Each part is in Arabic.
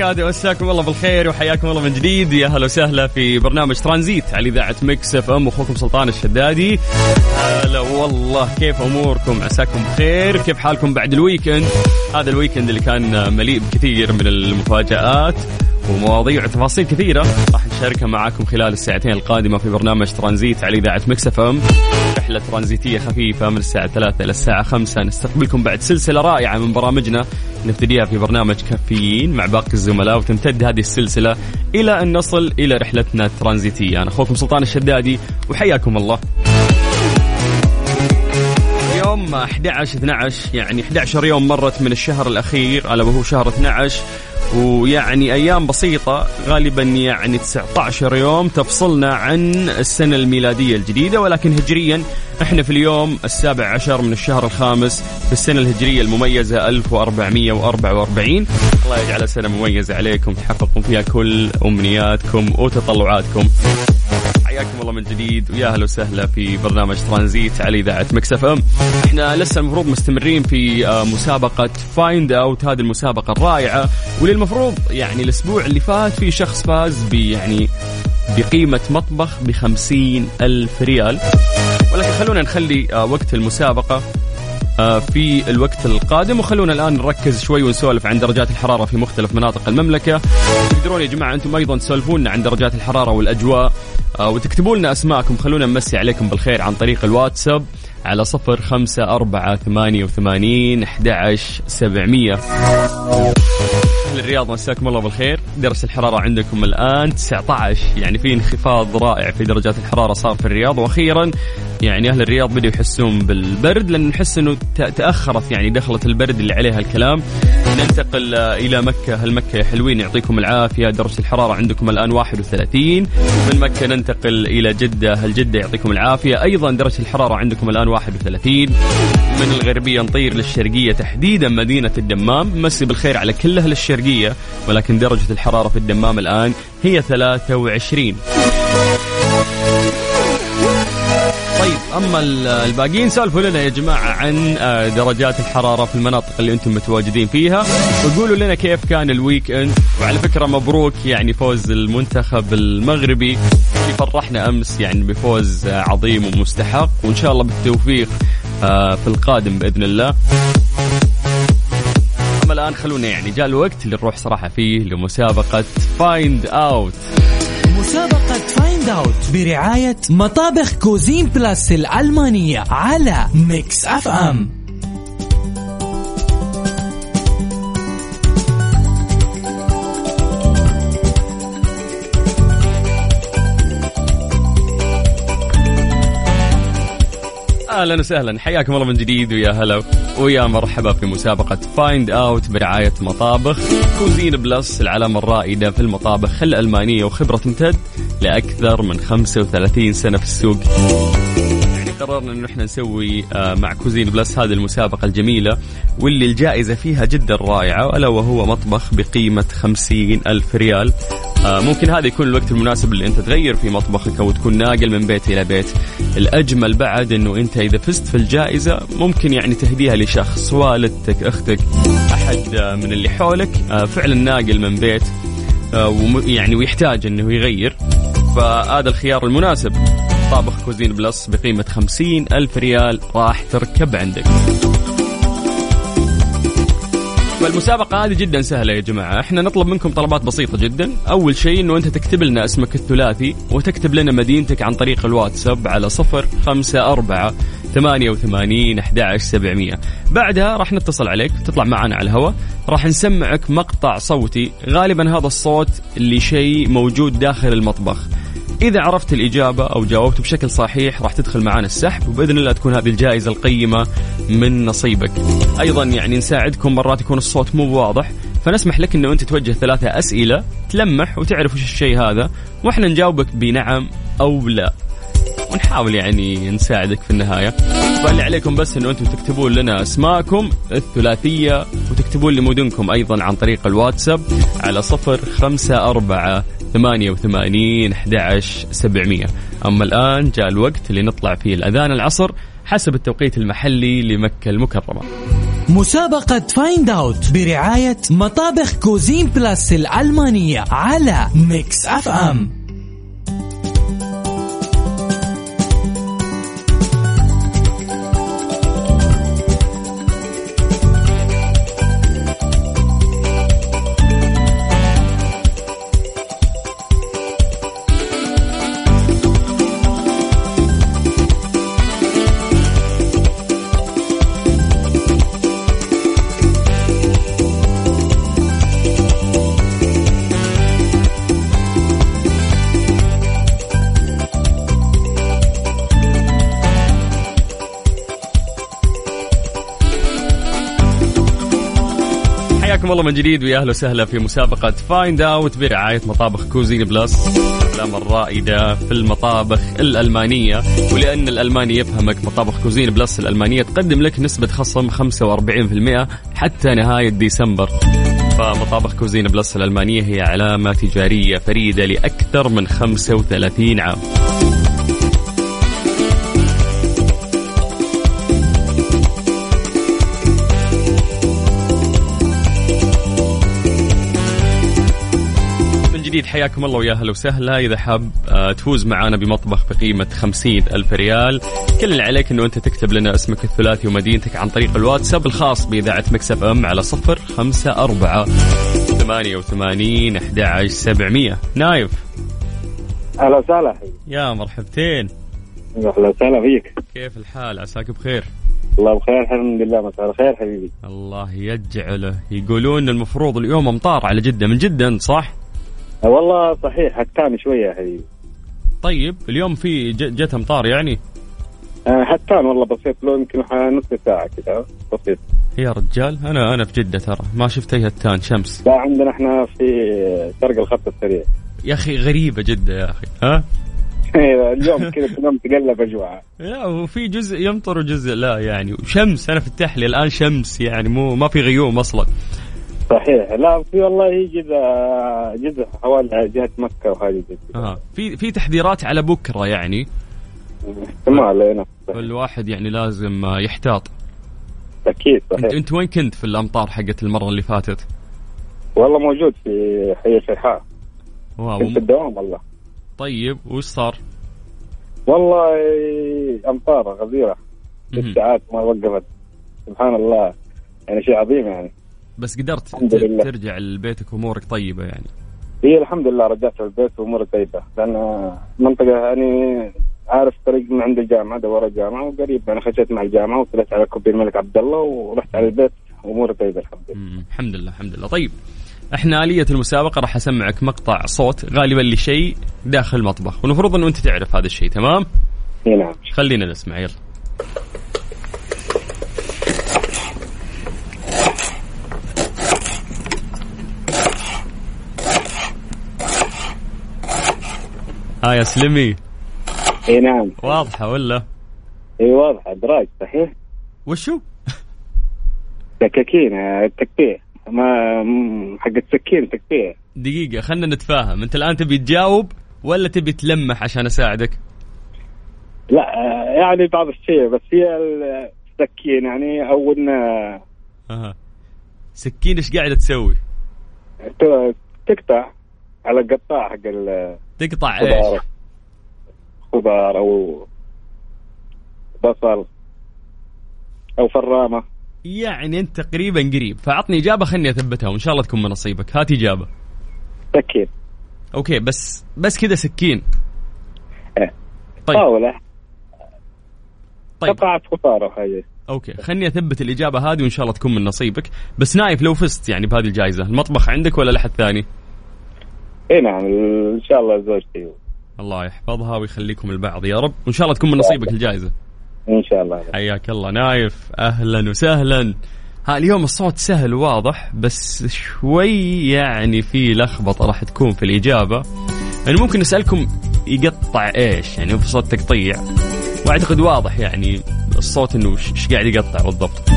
وبركاته مساكم الله بالخير وحياكم الله من جديد. يا هلا وسهلا في برنامج ترانزيت على إذاعة Mix FM. أخوكم سلطان الشدادي. هلا والله كيف أموركم؟ عساكم بخير. كيف حالكم بعد ال weekend؟ هذا ال weekend اللي كان مليء بكثير من المفاجآت ومواضيع وتفاصيل كثيرة راح نشاركها معاكم خلال الساعتين القادمة في برنامج ترانزيت على إذاعة Mix FM. رحلة ترانزيتية خفيفة من الساعة 3 إلى الساعة 5 نستقبلكم بعد سلسلة رائعة من برامجنا. نبتديها في برنامج كافيين مع باقي الزملاء وتمتد هذه السلسلة إلى أن نصل إلى رحلتنا الترانزيتية. أنا أخوكم سلطان الشدادي وحياكم الله. يوم 11 12 يعني 11 يوم مرت من الشهر الأخير ألا وهو شهر 12 ويعني أيام بسيطة غالبا يعني 19 يوم تفصلنا عن السنة الميلادية الجديدة ولكن هجريا إحنا في اليوم السابع عشر من الشهر الخامس في السنة الهجرية المميزة 1444 الله يجعلها سنه مميزة عليكم تحققون فيها كل أمنياتكم وتطلعاتكم. حياكم الله من جديد ويا أهلا وسهلا في برنامج ترانزيت على إذاعة Mix FM. إحنا لسه المفروض مستمرين في آه، مسابقة Find Out هذه المسابقة الرائعة واللي المفروض يعني الأسبوع اللي فات في شخص فاز ب يعني بقيمة مطبخ ب ألف ريال. ولكن خلونا نخلي آه، وقت المسابقة آه، في الوقت القادم وخلونا الآن نركز شوي ونسولف عن درجات الحرارة في مختلف مناطق المملكة. تقدرون يا جماعة أنتم أيضا تسولفون عن درجات الحرارة والأجواء. وتكتبوا لنا أسماءكم خلونا نمسي عليكم بالخير عن طريق الواتساب على صفر خمسة أربعة ثمانية وثمانين أحد سبعمية. أهل الرياض مساكم الله بالخير. درجة الحرارة عندكم الآن 19 يعني في انخفاض رائع في درجات الحرارة صار في الرياض. وأخيرا يعني أهل الرياض بدأوا يحسون بالبرد لأن نحس أنه تأخرت يعني دخلت البرد اللي عليها الكلام. ننتقل إلى مكة. هل مكة يا حلوين يعطيكم العافية. درجة الحرارة عندكم الآن 31 من مكة ننتقل إلى جدة. هل جدة يعطيكم العافية. أيضا درجة الحرارة عندكم الآن 31 من الغربية نطير للشرقية تحديدا مدينة الدمام. مسي بالخير على كل أهل الشرقية. ولكن درجة الحرارة في الدمام الآن هي 23 طيب أما ال- الباقيين سولفوا لنا يا جماعة عن آه، درجات الحرارة في المناطق اللي أنتم متواجدين فيها. وقولوا لنا كيف كان الويك إند. وعلى فكرة مبروك يعني فوز المنتخب المغربي. اللي فرحنا أمس يعني بفوز آه، عظيم ومستحق. وإن شاء الله بالتوفيق آه، في القادم بإذن الله. الآن خلونا يعني جاء الوقت اللي نروح صراحة فيه لمسابقة Find Out مسابقة Find Out برعاية مطابخ Cuisine Plus الألمانية على Mix FM أهلا وسهلا. حياكم الله من جديد ويا هلا ويا مرحبا في مسابقة Find Out برعاية مطابخ. Cuisine Plus العلامة الرائدة في المطابخ الألمانية وخبرة تمتد لأكثر من 35 سنة في السوق. يعني قررنا انه إحنا نسوي آه، مع Cuisine Plus هذه المسابقة الجميلة واللي الجائزة فيها جدا رائعة ألا وهو مطبخ بقيمة 50 ألف ريال. ممكن هذا يكون الوقت المناسب اللي انت تغير في مطبخك أو تكون ناقل من بيت إلى بيت. الأجمل بعد إنه انت إذا فزت في الجائزة ممكن يعني تهديها لشخص والدتك أختك أحد آه، من اللي حولك آه، فعلا ناقل من بيت آه، وم- يعني ويحتاج إنه يغير. فهذا الخيار المناسب. مطابخ Cuisine Plus بقيمة خمسين ألف ريال راح تركب عندك. فالمسابقة هذه جدا سهلة يا جماعة. إحنا نطلب منكم طلبات بسيطة جدا. أول شيء إنه أنت تكتب لنا اسمك الثلاثي وتكتب لنا مدينتك عن طريق الواتساب على صفر خمسة أربعة ثمانية وثمانين أحد سبعمية. بعدها راح نتصل عليك تطلع معنا على الهواء. راح نسمعك مقطع صوتي. غالبا هذا الصوت اللي شيء موجود داخل المطبخ. إذا عرفت الإجابة أو جاوبت بشكل صحيح راح تدخل معنا السحب وبإذن الله تكون هذه الجائزة القيمة من نصيبك. أيضا يعني نساعدكم مرات يكون الصوت مو واضح فنسمح لك أنه أنت توجه ثلاثة أسئلة تلمح وتعرف وش الشيء هذا وإحنا نجاوبك بنعم أو لا. ونحاول يعني نساعدك في النهاية. فاللي عليكم بس إنه أنتم تكتبون لنا اسماءكم الثلاثية وتكتبون لي مدنكم أيضا عن طريق الواتساب على صفر خمسة أربعة ثمانية وثمانين أحد سبعمية. أما الآن جاء الوقت اللي نطلع فيه الأذان العصر حسب التوقيت المحلي لمكة المكرمة. مسابقة Find Out برعاية مطابخ Cuisine Plus الألمانية على Mix FM حياكم الله من جديد ويا أهلا وسهلا في مسابقة Find Out برعاية مطابخ Cuisine Plus العلامة الرائدة في المطابخ الألمانية ولأن الألماني يفهمك مطابخ Cuisine Plus الألمانية تقدم لك نسبة خصم 45% حتى نهاية ديسمبر. فمطابخ Cuisine Plus الألمانية هي علامة تجارية فريدة لأكثر من 35 عام. جديد. حياكم الله ويا أهلا وسهلا. إذا حاب آه، تفوز معنا بمطبخ بقيمة خمسين ألف ريال كل اللي عليك إنه أنت تكتب لنا اسمك الثلاثي ومدينتك عن طريق الواتساب الخاص بإذاعة مكسف أم على صفر خمسة أربعة ثمانية وثمانين أحد سبعمية. نايف. أهلا وسهلا. يا مرحبتين. أهلا وسهلا فيك. كيف الحال؟ عساك بخير. الله بخير الحمد لله مساء الخير حبيبي. الله يجعله. يقولون المفروض اليوم أمطار على جدة. من جدة صح؟ والله صحيح هتان شوية يا حبيبي طيب اليوم في جت أمطار يعني؟ أه هتان والله بسيط لو يمكن نص ساعة كذا بسيط يا رجال أنا أنا في جدة ترى ما شفت أي هتان شمس. لا عندنا إحنا في شرق الخط السريع. يا أخي غريبة جدة يا أخي ها؟ أيوة، اليوم كذا تقلب أجواء. لا وفي جزء يمطر وجزء لا يعني وشمس أنا في التحليه الآن شمس يعني مو ما في غيوم أصلا. صحيح. لا في والله جزء جزء حوالي جهة مكة وهذه كذا. آه. في في تحذيرات على بكرة يعني؟ احتمال هنا فالواحد يعني لازم آه، يحتاط. أكيد أنت صحيح. أنت وين كنت في الأمطار حقت المرة اللي فاتت؟ والله موجود في حي الفيحاء واو. كنت في الدوام والله. طيب وش صار؟ والله أمطار غزيرة. ست ساعات ما وقفت. سبحان الله. يعني شيء عظيم يعني. بس قدرت. ترجع لبيتك وامورك طيبة يعني. هي الحمد لله رجعت البيت وأموري طيبة. لأن منطقة يعني عارف طريق من عند الجامعة دوار الجامعة وقريب أنا خشيت مع الجامعة وطلعت على كوبري الملك عبد الله ورحت على البيت وأموري طيبة الحمد لله. الحمد لله الحمد لله. طيب إحنا آلية المسابقة راح أسمعك مقطع صوت غالبا لشيء داخل المطبخ والمفروض إنه أنت تعرف هذا الشيء تمام؟ اي نعم. خلينا نسمع يلا. ها يا سلمي إي نعم واضحة ولا؟ إي واضح إدراج صحيح وشو؟ دكاكين آه، التكتيه ما م- حقت سكين تقطيع دقيقة خلنا نتفاهم أنت الآن تبي تجاوب ولا تبي تلمح عشان أساعدك؟ لا آه، يعني بعض الشيء بس هي السكين يعني اولنا أها سكين إيش قاعدة تسوي؟ تقطع على القطاع حق الخضار تقطع إيش؟ خضار أو بصل أو فرامه يعني أنت تقريبا قريب. فأعطني إجابة خلني أثبتها وإن شاء الله تكون من نصيبك. هات إجابة. سكين. okay بس بس كذا سكين. إيه. طيب. طاولة. طيب. قطعت خضار حاجة. okay خلني أثبت الإجابة هذه وإن شاء الله تكون من نصيبك. بس نايف لو فزت يعني بهذه الجائزة المطبخ عندك ولا لحد ثاني؟ إي نعم إن شاء الله زوجتي الله يحفظها ويخليكم البعض يا رب. وإن شاء الله تكون من نصيبك الجائزة. إن شاء الله. حياك الله. نايف أهلا وسهلا. ها اليوم الصوت سهل وواضح بس شوي يعني في لخبطة راح تكون في الإجابة. يعني ممكن نسالكم يقطع إيش؟ يعني في صوت تقطيع. وأعتقد واضح يعني الصوت إنه إيش قاعد يقطع بالضبط.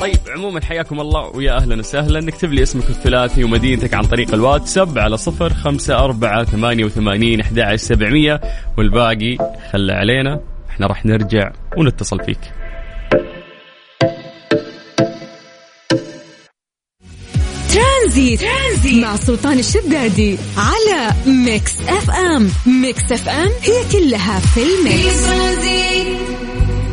طيب عموما حياكم الله ويا أهلا وسهلا. نكتب لي اسمك الثلاثي ومدينتك عن طريق الواتساب على صفر خمسة أربعة ثمانية وثمانين أحد سبعمية. والباقي خلى علينا إحنا راح نرجع ونتصل فيك. ترانزيت. ترانزيت مع سلطان الشدادي على Mix FM. Mix FM هي كلها في في ال mix. ترانزيت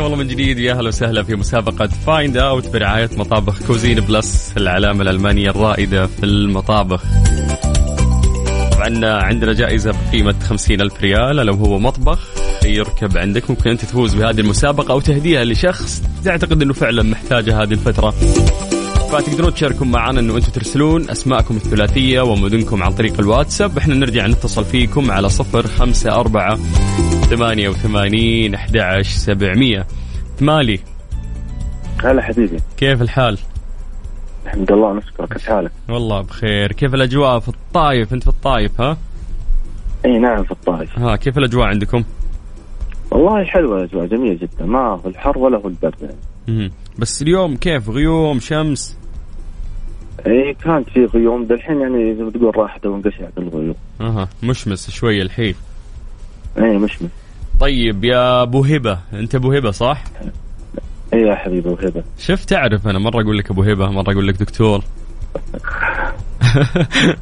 حياكم الله من جديد. يا أهلا وسهلا في مسابقة Find Out برعاية مطابخ Cuisine Plus العلامة الألمانية الرائدة في المطابخ. طبعا عندنا جائزة بقيمة خمسين ألف ريال. لو هو مطبخ يركب عندك. ممكن أنت تفوز بهذه المسابقة أو تهديها لشخص. تعتقد أنه فعلا محتاجة هذه الفترة. فتقدرون تشاركون معنا إنه أنتم ترسلون أسماءكم الثلاثية ومدنكم عن طريق الواتساب. إحنا نرجع نتصل فيكم على صفر خمسة أربعة ثمانية وثمانين أحد عشر سبعمية. مالي. هلا حبيبي. كيف الحال؟ الحمد لله نشكرك كيف حالك؟ والله بخير. كيف الأجواء في الطايف؟ أنت في الطايف ها؟ إي نعم في الطائف ها كيف الأجواء عندكم؟ والله حلوة الأجواء جميلة جدا. ما هو الحر ولا هو البرد. يعني. بس اليوم كيف؟ غيوم شمس؟ إي كانت في غيوم دالحين يعني زي ما تقول راحت وانقشعت الغيوم أها مشمس شوية الحين. إي مش من طيب يا أبو هبة أنت أبو هبة صح؟ إي يا حبيبي وهبه شفت تعرف أنا مرة أقول لك أبو هبة مرة أقول لك دكتور.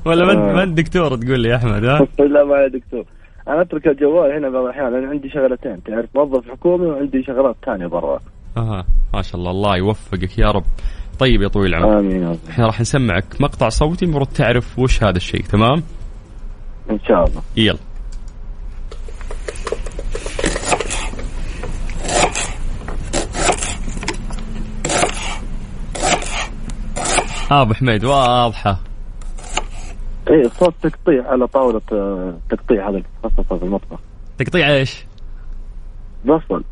ولا ما أنت- ما أنت دكتور تقول لي يا أحمد ها؟ لا ما دكتور. أنا أترك الجوال هنا بعض الأحيان لأن عندي شغلتين تعرف موظف حكومي وعندي شغلات ثانية برا. أها ما شاء الله الله يوفقك يا رب. طيب يا طويل العمر آمين. إحنا راح نسمعك مقطع صوتي المفروض تعرف وش هذا الشيء تمام؟ إن شاء الله يلا آه أبو حميد واضحة اي صوت تقطيع على طاولة آه، تقطيع هذا المخصصه في المطبخ تقطيع إيش؟ بصل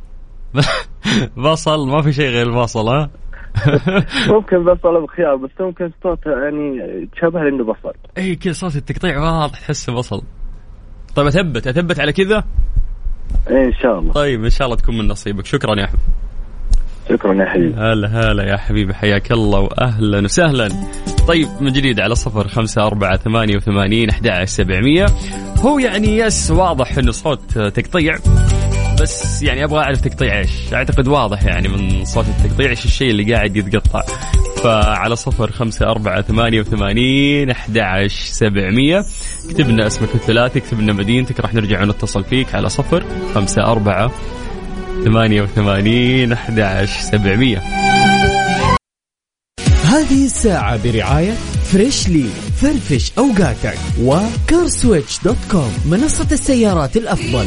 بصل ما في شيء غير البصل ها؟ ممكن بصل بخيار بس ممكن صوت يعني تشبه انه بصل. اي كذا صوت التقطيع واضح تحسه بصل. طيب أثبت أثبت على كذا؟ اي إن شاء الله. طيب إن شاء الله تكون من نصيبك. شكرا يا أحمد. شكرا يا حبيبي. هلا هلا يا حبيبي حياك الله واهلا وسهلا. طيب من جديد على صفر خمسة أربعة ثمانية وثمانين أحد سبعمية. هو يعني يس واضح إنه صوت تقطيع. بس يعني أبغى أعرف تقطيع إيش. أعتقد واضح يعني من صوت التقطيع إيش الشيء اللي قاعد يتقطع. فعلى صفر خمسة أربعة ثمانية وثمانين أحد سبعمية. اكتب لنا اسمك الثلاثي اكتب لنا مدينتك راح نرجع نتصل فيك على صفر خمسة أربعة ثمانية وثمانين أحد سبعمية. هذه الساعة برعاية Freshly فرفش أوقاتك و CarSwitch.com منصة السيارات الأفضل.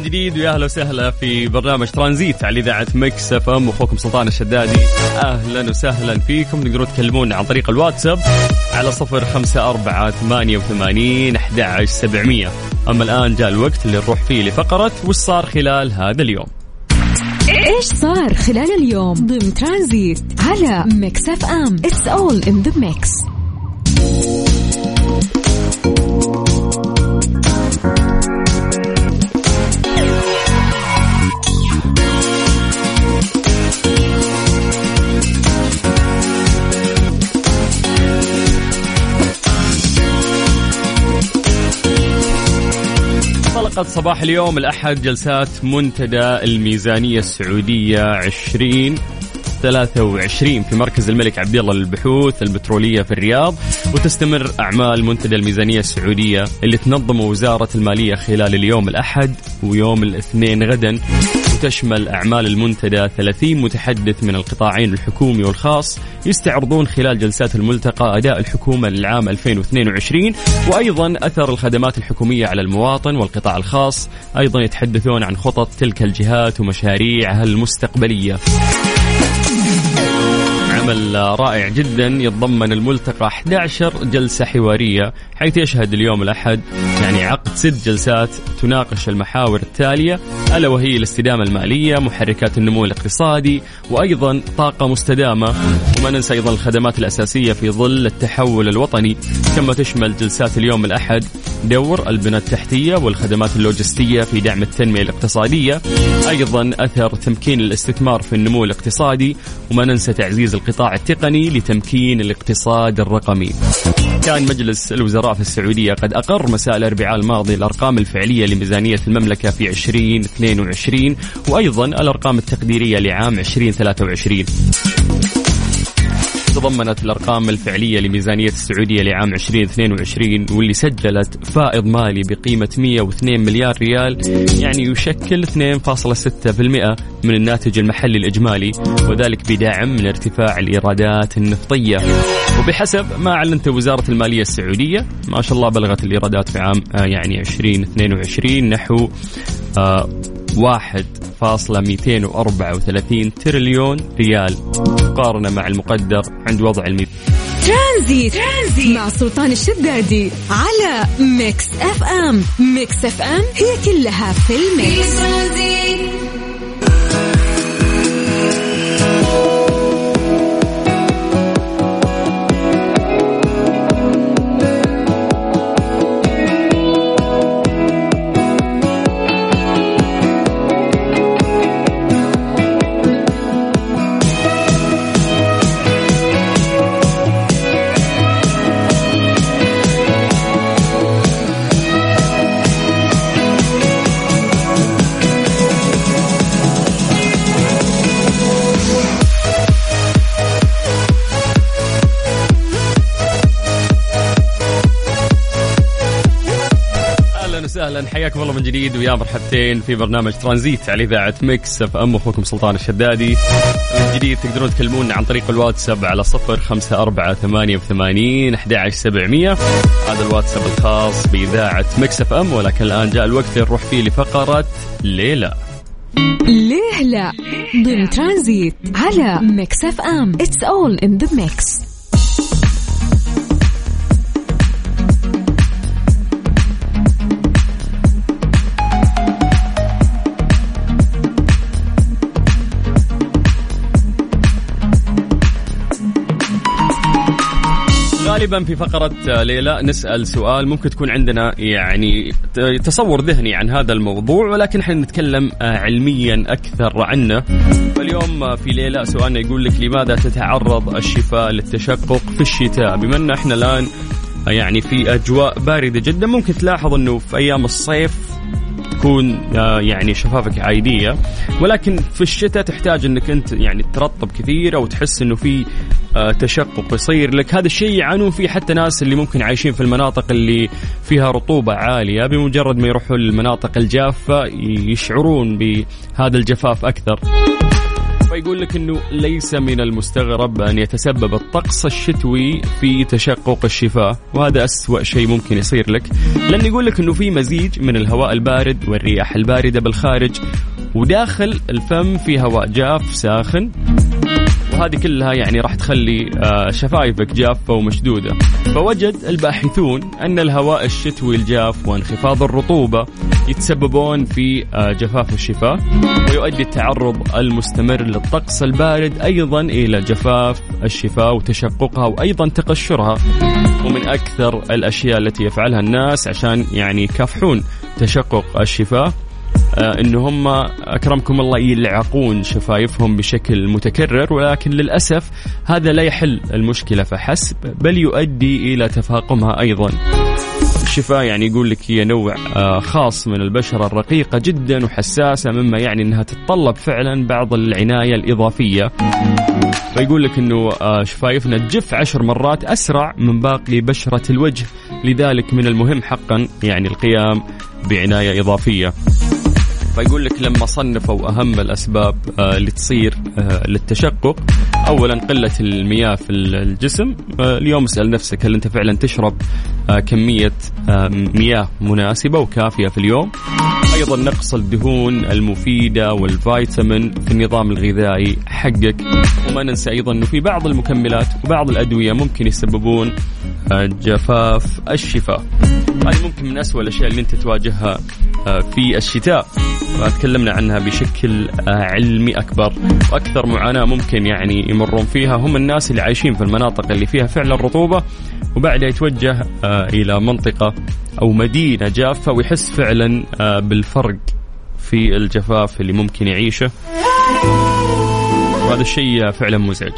من جديد ويا أهلا وسهلا في برنامج ترانزيت على إذاعة Mix FM. أخوكم سلطان الشدادي أهلا وسهلا فيكم. تقدرون تكلمونا عن طريق الواتساب على صفر خمسة أربعة ثمانية وثمانين أحد سبعمية. أما الآن جاء الوقت اللي نروح فيه لفقرة وش صار خلال هذا اليوم؟ إيش صار خلال اليوم ضمن ترانزيت على Mix FM؟ it's all in the mix انطلقت صباح اليوم الأحد جلسات منتدى الميزانية السعودية 20 23 في مركز الملك عبد الله للبحوث البترولية في الرياض وتستمر أعمال منتدى الميزانية السعودية اللي تنظمه وزارة المالية خلال اليوم الأحد ويوم الاثنين غدا. وتشمل أعمال المنتدى 30 متحدث من القطاعين الحكومي والخاص يستعرضون خلال جلسات الملتقى أداء الحكومة للعام 2022 وأيضا أثر الخدمات الحكومية على المواطن والقطاع الخاص. أيضا يتحدثون عن خطط تلك الجهات ومشاريعها المستقبلية. عمل رائع جدا يتضمن الملتقى 11 جلسة حوارية حيث يشهد اليوم الأحد يعني عقد ست جلسات تناقش المحاور التالية ألا وهي الاستدامة المالية محركات النمو الاقتصادي وأيضا طاقة مستدامة. وما ننسى أيضا الخدمات الأساسية في ظل التحول الوطني. كما تشمل جلسات اليوم الأحد دور البنى التحتية والخدمات اللوجستية في دعم التنمية الاقتصادية. أيضا أثر تمكين الاستثمار في النمو الاقتصادي. وما ننسى تعزيز القطاع التقني لتمكين الاقتصاد الرقمي. كان مجلس الوزراء في السعودية قد أقر مساء الأربعاء الماضي الأرقام الفعلية لميزانية المملكة في 2022 وأيضا الأرقام التقديرية لعام 2023 تضمنت الأرقام الفعلية لميزانية السعودية لعام 2022 واللي سجلت فائض مالي بقيمة 102 مليار ريال يعني يشكل 2.6% من الناتج المحلي الإجمالي وذلك بدعم من ارتفاع الإيرادات النفطية. وبحسب ما أعلنت وزارة المالية السعودية ما شاء الله بلغت الإيرادات في عام آه، يعني 2022 نحو آه، واحد فاصلة 234 تريليون ريال. مقارنة مع المقدر عند وضع الميزانية ترانزيت, ترانزيت. مع سلطان الشدادي على Mix FM. Mix FM هي كلها في ال mix. ترانزيت وسهلا. حياكم الله من جديد ويا مرحبتين في برنامج ترانزيت على إذاعة Mix FM. أخوكم سلطان الشدادي. من جديد تقدرون تكلمونا عن طريق الواتساب على صفر خمسة أربعة ثمانية وثمانين أحد عشر سبعمية. هذا الواتساب الخاص بإذاعة Mix FM. ولكن الآن جاء الوقت اللي نروح فيه لفقرة ليه لا. ليه لا ضمن ترانزيت على Mix FM. it's all in the mix غالبا في فقرة ليلى نسأل سؤال ممكن تكون عندنا يعني تصور ذهني عن هذا الموضوع ولكن إحنا نتكلم علميا أكثر عنه. فاليوم في ليلى سؤالنا يقول لك لماذا تتعرض الشفاء للتشقق في الشتاء؟ بما أن إحنا الآن يعني في أجواء باردة جدا ممكن تلاحظ أنه في أيام الصيف تكون آه، يعني شفافك عادية. ولكن في الشتاء تحتاج إنك أنت يعني ترطب كثير أو تحس إنه في آه، تشقق يصير لك. هذا الشيء يعانون فيه حتى ناس اللي ممكن عايشين في المناطق اللي فيها رطوبة عالية. بمجرد ما يروحوا للمناطق الجافة يشعرون بهذا الجفاف أكثر. فيقول لك إنه ليس من المستغرب أن يتسبب الطقس الشتوي في تشقق الشفاه وهذا أسوأ شيء ممكن يصير لك. لأن يقول لك إنه في مزيج من الهواء البارد والرياح الباردة بالخارج وداخل الفم في هواء جاف ساخن. وهذه كلها يعني راح تخلي آه، شفايفك جافة ومشدودة. فوجد الباحثون أن الهواء الشتوي الجاف وانخفاض الرطوبة يتسببون في آه، جفاف الشفاه ويؤدي التعرض المستمر للطقس البارد أيضا إلى جفاف الشفاه وتشققها وأيضا تقشرها. ومن أكثر الأشياء التي يفعلها الناس عشان يعني يكافحون تشقق الشفاه إن هم أكرمكم الله يلعقون شفايفهم بشكل متكرر ولكن للأسف هذا لا يحل المشكلة فحسب بل يؤدي إلى تفاقمها أيضا. الشفاء يعني يقول لك هي نوع آه خاص من البشرة الرقيقة جدا وحساسة مما يعني إنها تتطلب فعلا بعض العناية الإضافية. فيقول لك إنه آه شفايفنا تجف عشر مرات أسرع من باقي بشرة الوجه لذلك من المهم حقا يعني القيام بعناية إضافية. فيقول لك لما صنفوا أهم الأسباب آه، اللي تصير آه، للتشقق اولا قلة المياه في الجسم. آه، اليوم اسأل نفسك هل أنت فعلا تشرب كمية مياه مناسبة وكافية في اليوم؟ أيضا نقص الدهون المفيدة والفيتامين في النظام الغذائي حقك. وما ننسى أيضا إنه في بعض المكملات وبعض الأدوية ممكن يسببون جفاف الشفاه هذه ممكن من أسوأ الأشياء اللي أنت تواجهها في الشتاء. وتكلمنا عنها بشكل علمي أكبر. وأكثر معاناة ممكن يعني يمرون فيها هم الناس اللي عايشين في المناطق اللي فيها فعلا رطوبة وبعدها يتوجه إلى منطقة أو مدينة جافة ويحس فعلا بالفرق في الجفاف اللي ممكن يعيشه. وهذا الشيء فعلا مزعج.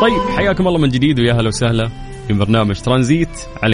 طيب حياكم الله من جديد ويا هلا وسهلا. في برنامج ترانزيت على